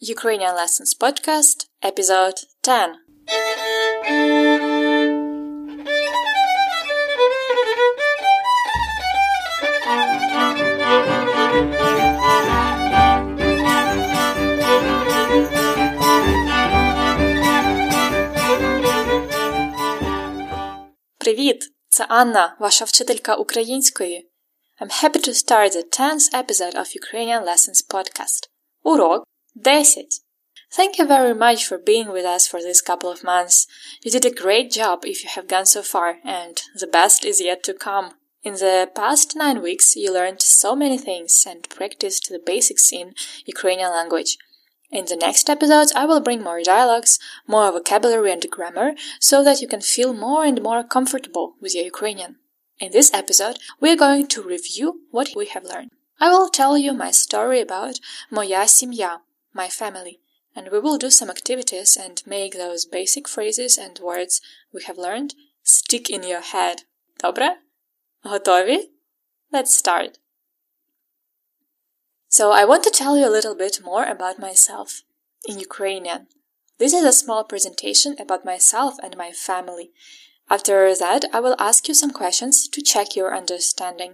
Ukrainian Lessons Podcast, Episode 10. Привіт! Це Анна, ваша вчителька української. I'm happy to start the 10th episode of Ukrainian Lessons Podcast. Урок 10. Thank you very much for being with us for this couple of months. You did a great job if you have gone so far, and the best is yet to come. In the past nine weeks, you learned so many things and practiced the basics in Ukrainian language. In the next episodes, I will bring more dialogues, more vocabulary and grammar, so that you can feel more and more comfortable with your Ukrainian. In this episode, we are going to review what we have learned. I will tell you my story about Moya Simya, my family, and we will do some activities and make those basic phrases and words we have learned stick in your head. Добре? Готові? Let's start. So I want to tell you a little bit more about myself in Ukrainian. This is a small presentation about myself and my family. After that, I will ask you some questions to check your understanding.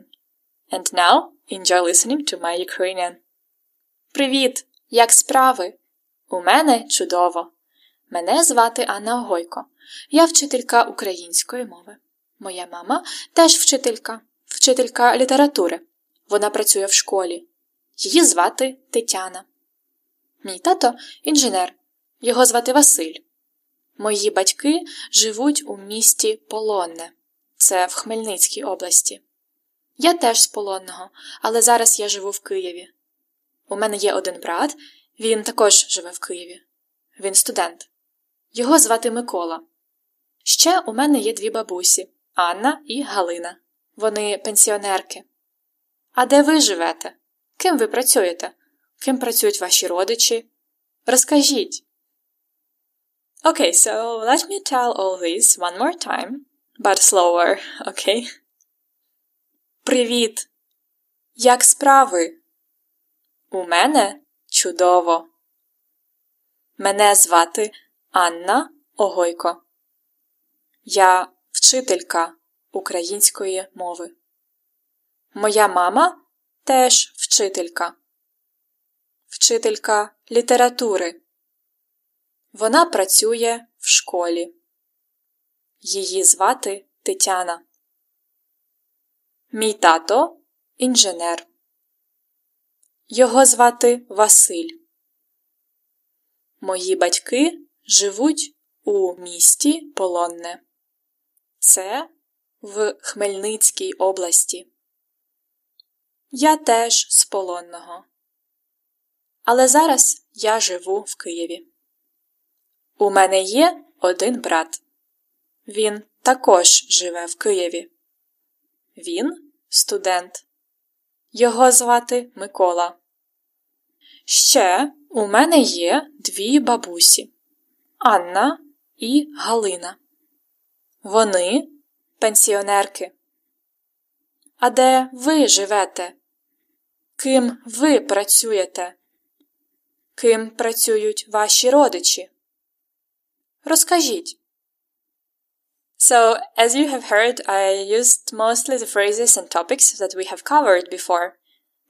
And now, enjoy listening to my Ukrainian. Привіт! Як справи? У мене чудово. Мене звати Анна Гойко. Я вчителька української мови. Моя мама теж вчителька, вчителька літератури. Вона працює в школі. Її звати Тетяна. Мій тато інженер. Його звати Василь. Мої батьки живуть у місті Полонне. Це в Хмельницькій області. Я теж з Полонного, але зараз я живу в Києві. У мене є один брат, він також живе в Києві. Він студент. Його звати Микола. Ще у мене є дві бабусі Анна і Галина. Вони пенсіонерки. А де ви живете? Ким ви працюєте? Ким працюють ваші родичі? Розкажіть. Okay, so let me tell all this one more time, but slower, okay? Привіт! Як справи? У мене чудово. Мене звати Анна Огойко. Я вчителька української мови. Моя мама теж вчителька. Вчителька літератури. Вона працює в школі. Її звати Тетяна. Мій тато інженер. Його звати Василь. Мої батьки живуть у місті Полонне. Це в Хмельницькій області. Я теж з Полонного. Але зараз я живу в Києві. У мене є один брат. Він також живе в Києві. Він студент. Його звати Микола. Ще у мене є дві бабусі Анна і Галина. Вони пенсіонерки. А де ви живете? Ким ви працюєте? Ким працюють ваші родичі? Розкажіть. So, as you have heard, I used mostly the phrases and topics that we have covered before.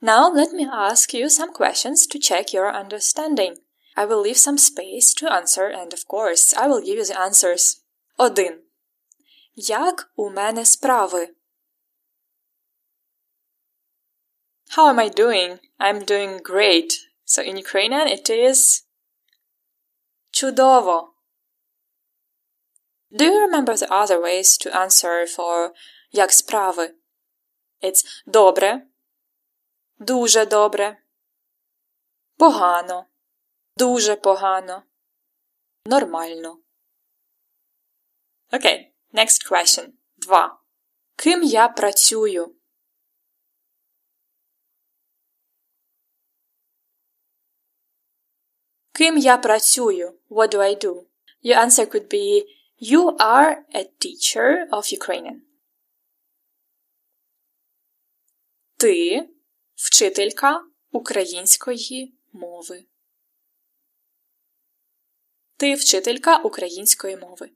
Now, let me ask you some questions to check your understanding. I will leave some space to answer, and of course, I will give you the answers. 1. Як у мене справи? How am I doing? I'm doing great. So in Ukrainian it is чудово. Do you remember the other ways to answer for як справи? It's добре, дуже добре, погано, дуже погано, нормально. Okay, next question. 2. Ким я працюю? Ким я працюю? What do I do? Your answer could be You are a teacher of Ukrainian. Ти вчителька української мови. Ти вчителька української мови.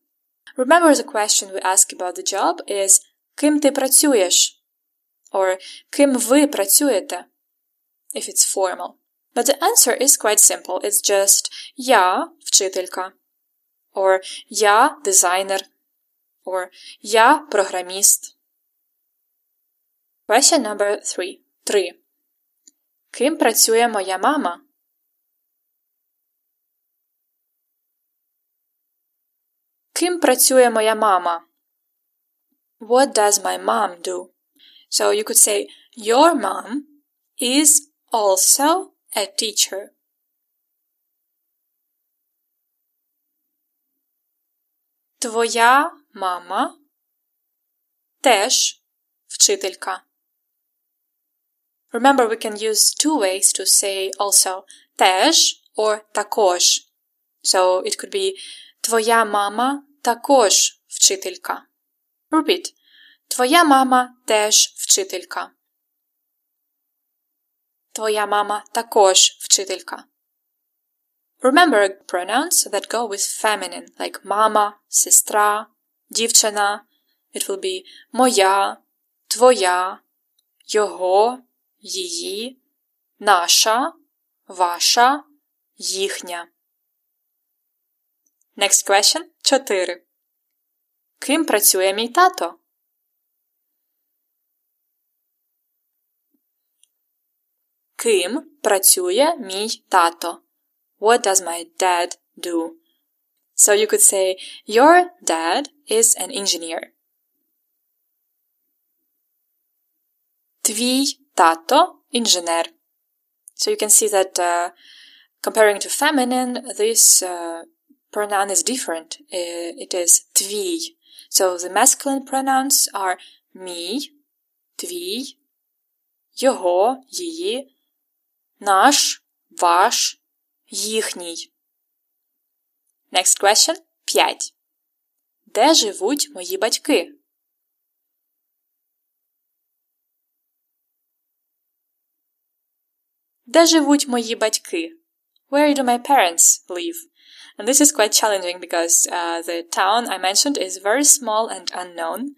Remember the question we ask about the job is Ким ти працюєш? Or Ким ви працюєте? If it's formal. But the answer is quite simple. It's just Я вчителька. Or Я дизайнер. Or Я програміст. Question number three. 3. Ким працює моя мама? Ким працює моя мама? What does my mom do? So you could say your mom is also a teacher. Твоя мама теж вчителька. Remember, we can use two ways to say also теж or також. So it could be Твоя мама також вчителька. Repeat. Твоя мама теж вчителька. Твоя мама також вчителька. Remember pronouns that go with feminine, like mama, сестра, дівчина. It will be моя, твоя, його, її, наша, ваша, їхня. Next question 4. Ким працює мій тато? Ким працює мій тато? What does my dad do? So you could say, Your dad is an engineer. Твій тато інженер. So you can see that uh, comparing to feminine, this uh, pronoun is different. It is твій. So the masculine pronouns are мій, твій, його, її, наш, ваш, їхній. Next question 5. Де живуть мої батьки? Де живуть мої батьки? Where do my parents live? And this is quite challenging because uh, the town I mentioned is very small and unknown.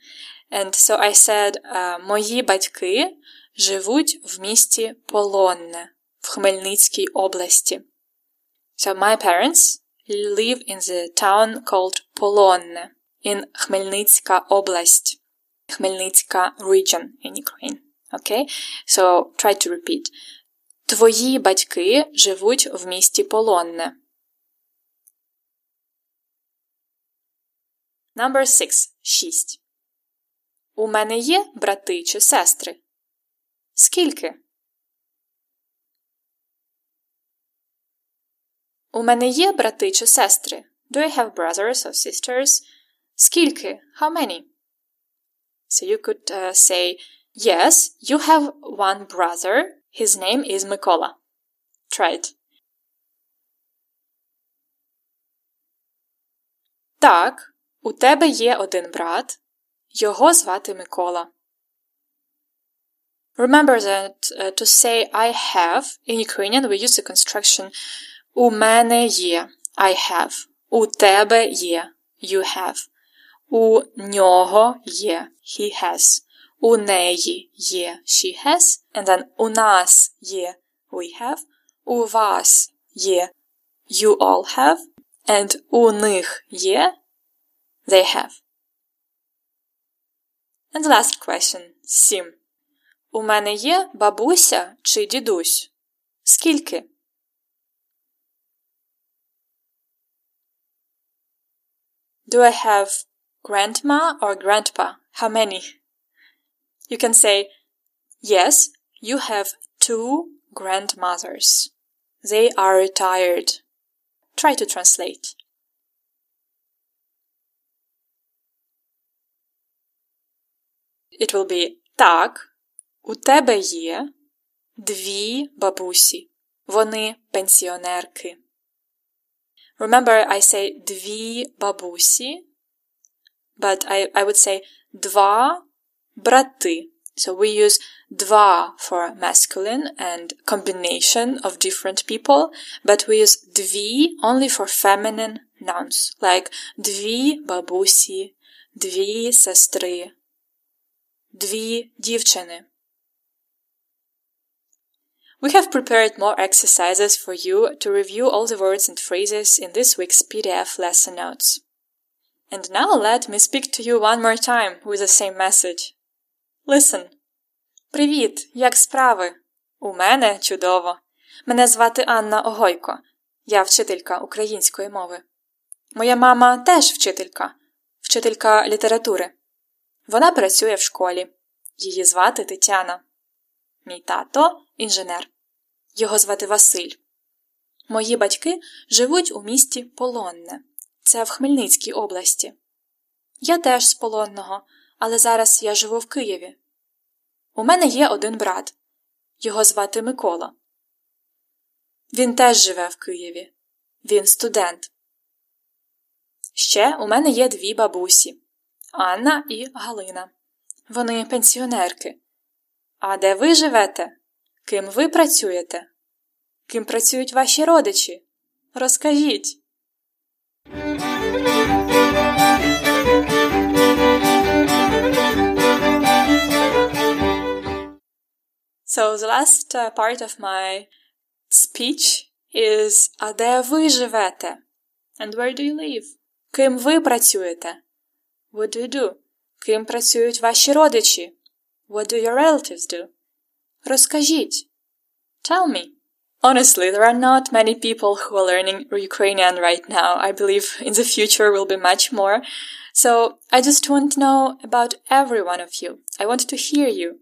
And so I said, uh, мої батьки живуть в місті Полонне в Хмельницькій області. So my parents live in the town called Polonne in Хмельницька область. Хмельницька region in Ukraine. Okay? So try to repeat. Твої батьки живуть в місті Полонне. Number 6. 6. У мене є брати чи сестри? Скільки? У мене є брати чи сестри? Do I have brothers or sisters? Скільки? How many? So you could uh, say, Yes, you have one brother. His name is Mikola. Try it. Так, у тебе є один брат. Його звати Микола. Remember that uh, to say I have in Ukrainian we use the construction У мене є I have. У тебе є you have. У нього є he has. У неї є she has. And then у нас є we have. У вас є you all have. And у них є they have. And the last question. Сім. У мене є бабуся чи дідусь? Скільки? Do I have grandma or grandpa? How many? You can say, yes, you have two grandmothers. They are retired. Try to translate. It will be так, у тебе є дві бабусі. Вони пенсіонерки. Remember, I say дві бабусі, but I, I would say два брати. So we use два for masculine and combination of different people, but we use дві only for feminine nouns, like дві бабусі, дві сестри, дві дівчини. We have prepared more exercises for you to review all the words and phrases in this week's PDF lesson notes. And now let me speak to you one more time with the same message. Listen. Привіт, як справи? У мене чудово. Мене звати Анна Огойко. Я вчителька української мови. Моя мама теж вчителька, вчителька літератури. Вона працює в школі. Її звати Тетяна. Мій тато інженер. Його звати Василь. Мої батьки живуть у місті Полонне. Це в Хмельницькій області. Я теж з Полонного, але зараз я живу в Києві. У мене є один брат. Його звати Микола. Він теж живе в Києві. Він студент. Ще у мене є дві бабусі Анна і Галина. Вони пенсіонерки. А де ви живете? Ким ви працюєте? Ким працюють ваші родичі? Розкажіть. So the last uh, part of my speech is А де ви живете? And where do you live? Ким ви працюєте? What do you do? Ким працюють ваші родичі? What do your relatives do? Розкажіть. Tell me. Honestly, there are not many people who are learning Ukrainian right now. I believe in the future will be much more. So I just want to know about every one of you. I want to hear you.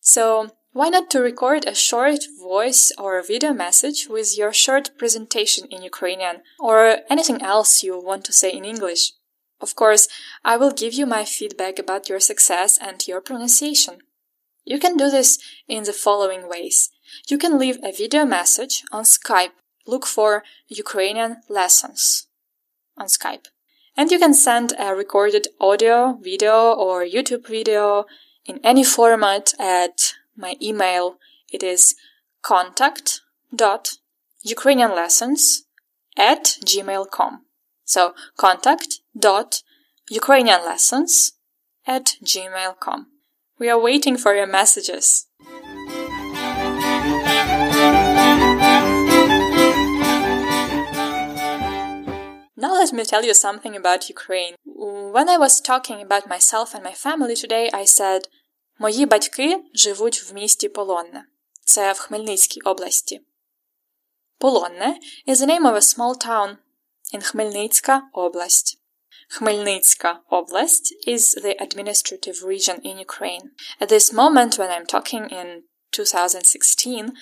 So why not to record a short voice or video message with your short presentation in Ukrainian or anything else you want to say in English? Of course, I will give you my feedback about your success and your pronunciation. You can do this in the following ways. You can leave a video message on Skype. Look for Ukrainian lessons on Skype. And you can send a recorded audio, video, or YouTube video in any format at my email. It is contact.ukrainianlessons at gmail.com. So contact.ukrainianlessons at gmail.com. We are waiting for your messages. Now let me tell you something about Ukraine. When I was talking about myself and my family today, I said Мої батьки живуть в місті Полонне. Це в Хмельницькій області. Полонне is the name of a small town in Хмельницька область. Khmelnytska Oblast is the administrative region in Ukraine. At this moment, when I'm talking in 2016,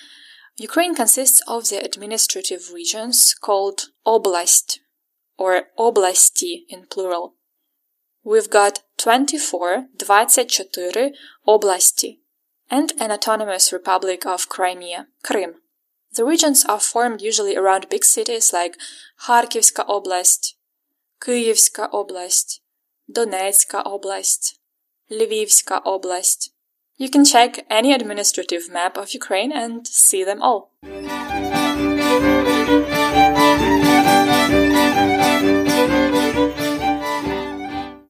Ukraine consists of the administrative regions called Oblast or Oblasti in plural. We've got 24, 24 oblasti, and an autonomous republic of Crimea, Krim. The regions are formed usually around big cities like Kharkivska Oblast, Київська область, Донецька область, Lvivska область. You can check any administrative map of Ukraine and see them all.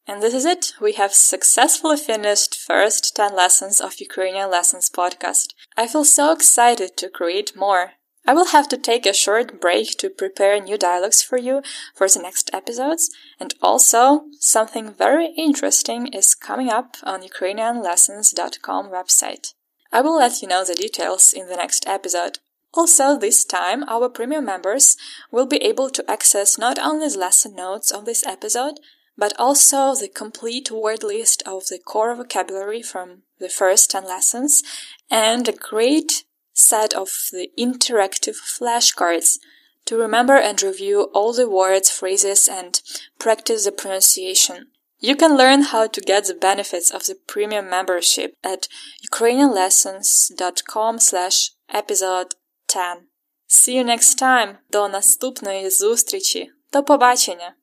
And this is it. We have successfully finished first 10 lessons of Ukrainian Lessons podcast. I feel so excited to create more. I will have to take a short break to prepare new dialogues for you for the next episodes, and also something very interesting is coming up on ukrainianlessons.com website. I will let you know the details in the next episode. Also, this time, our premium members will be able to access not only the lesson notes of this episode, but also the complete word list of the core vocabulary from the first 10 lessons and a great set of the interactive flashcards to remember and review all the words, phrases, and practice the pronunciation. You can learn how to get the benefits of the premium membership at ukrainianlessons.com slash episode 10. See you next time. До наступної зустрічі. До побачення!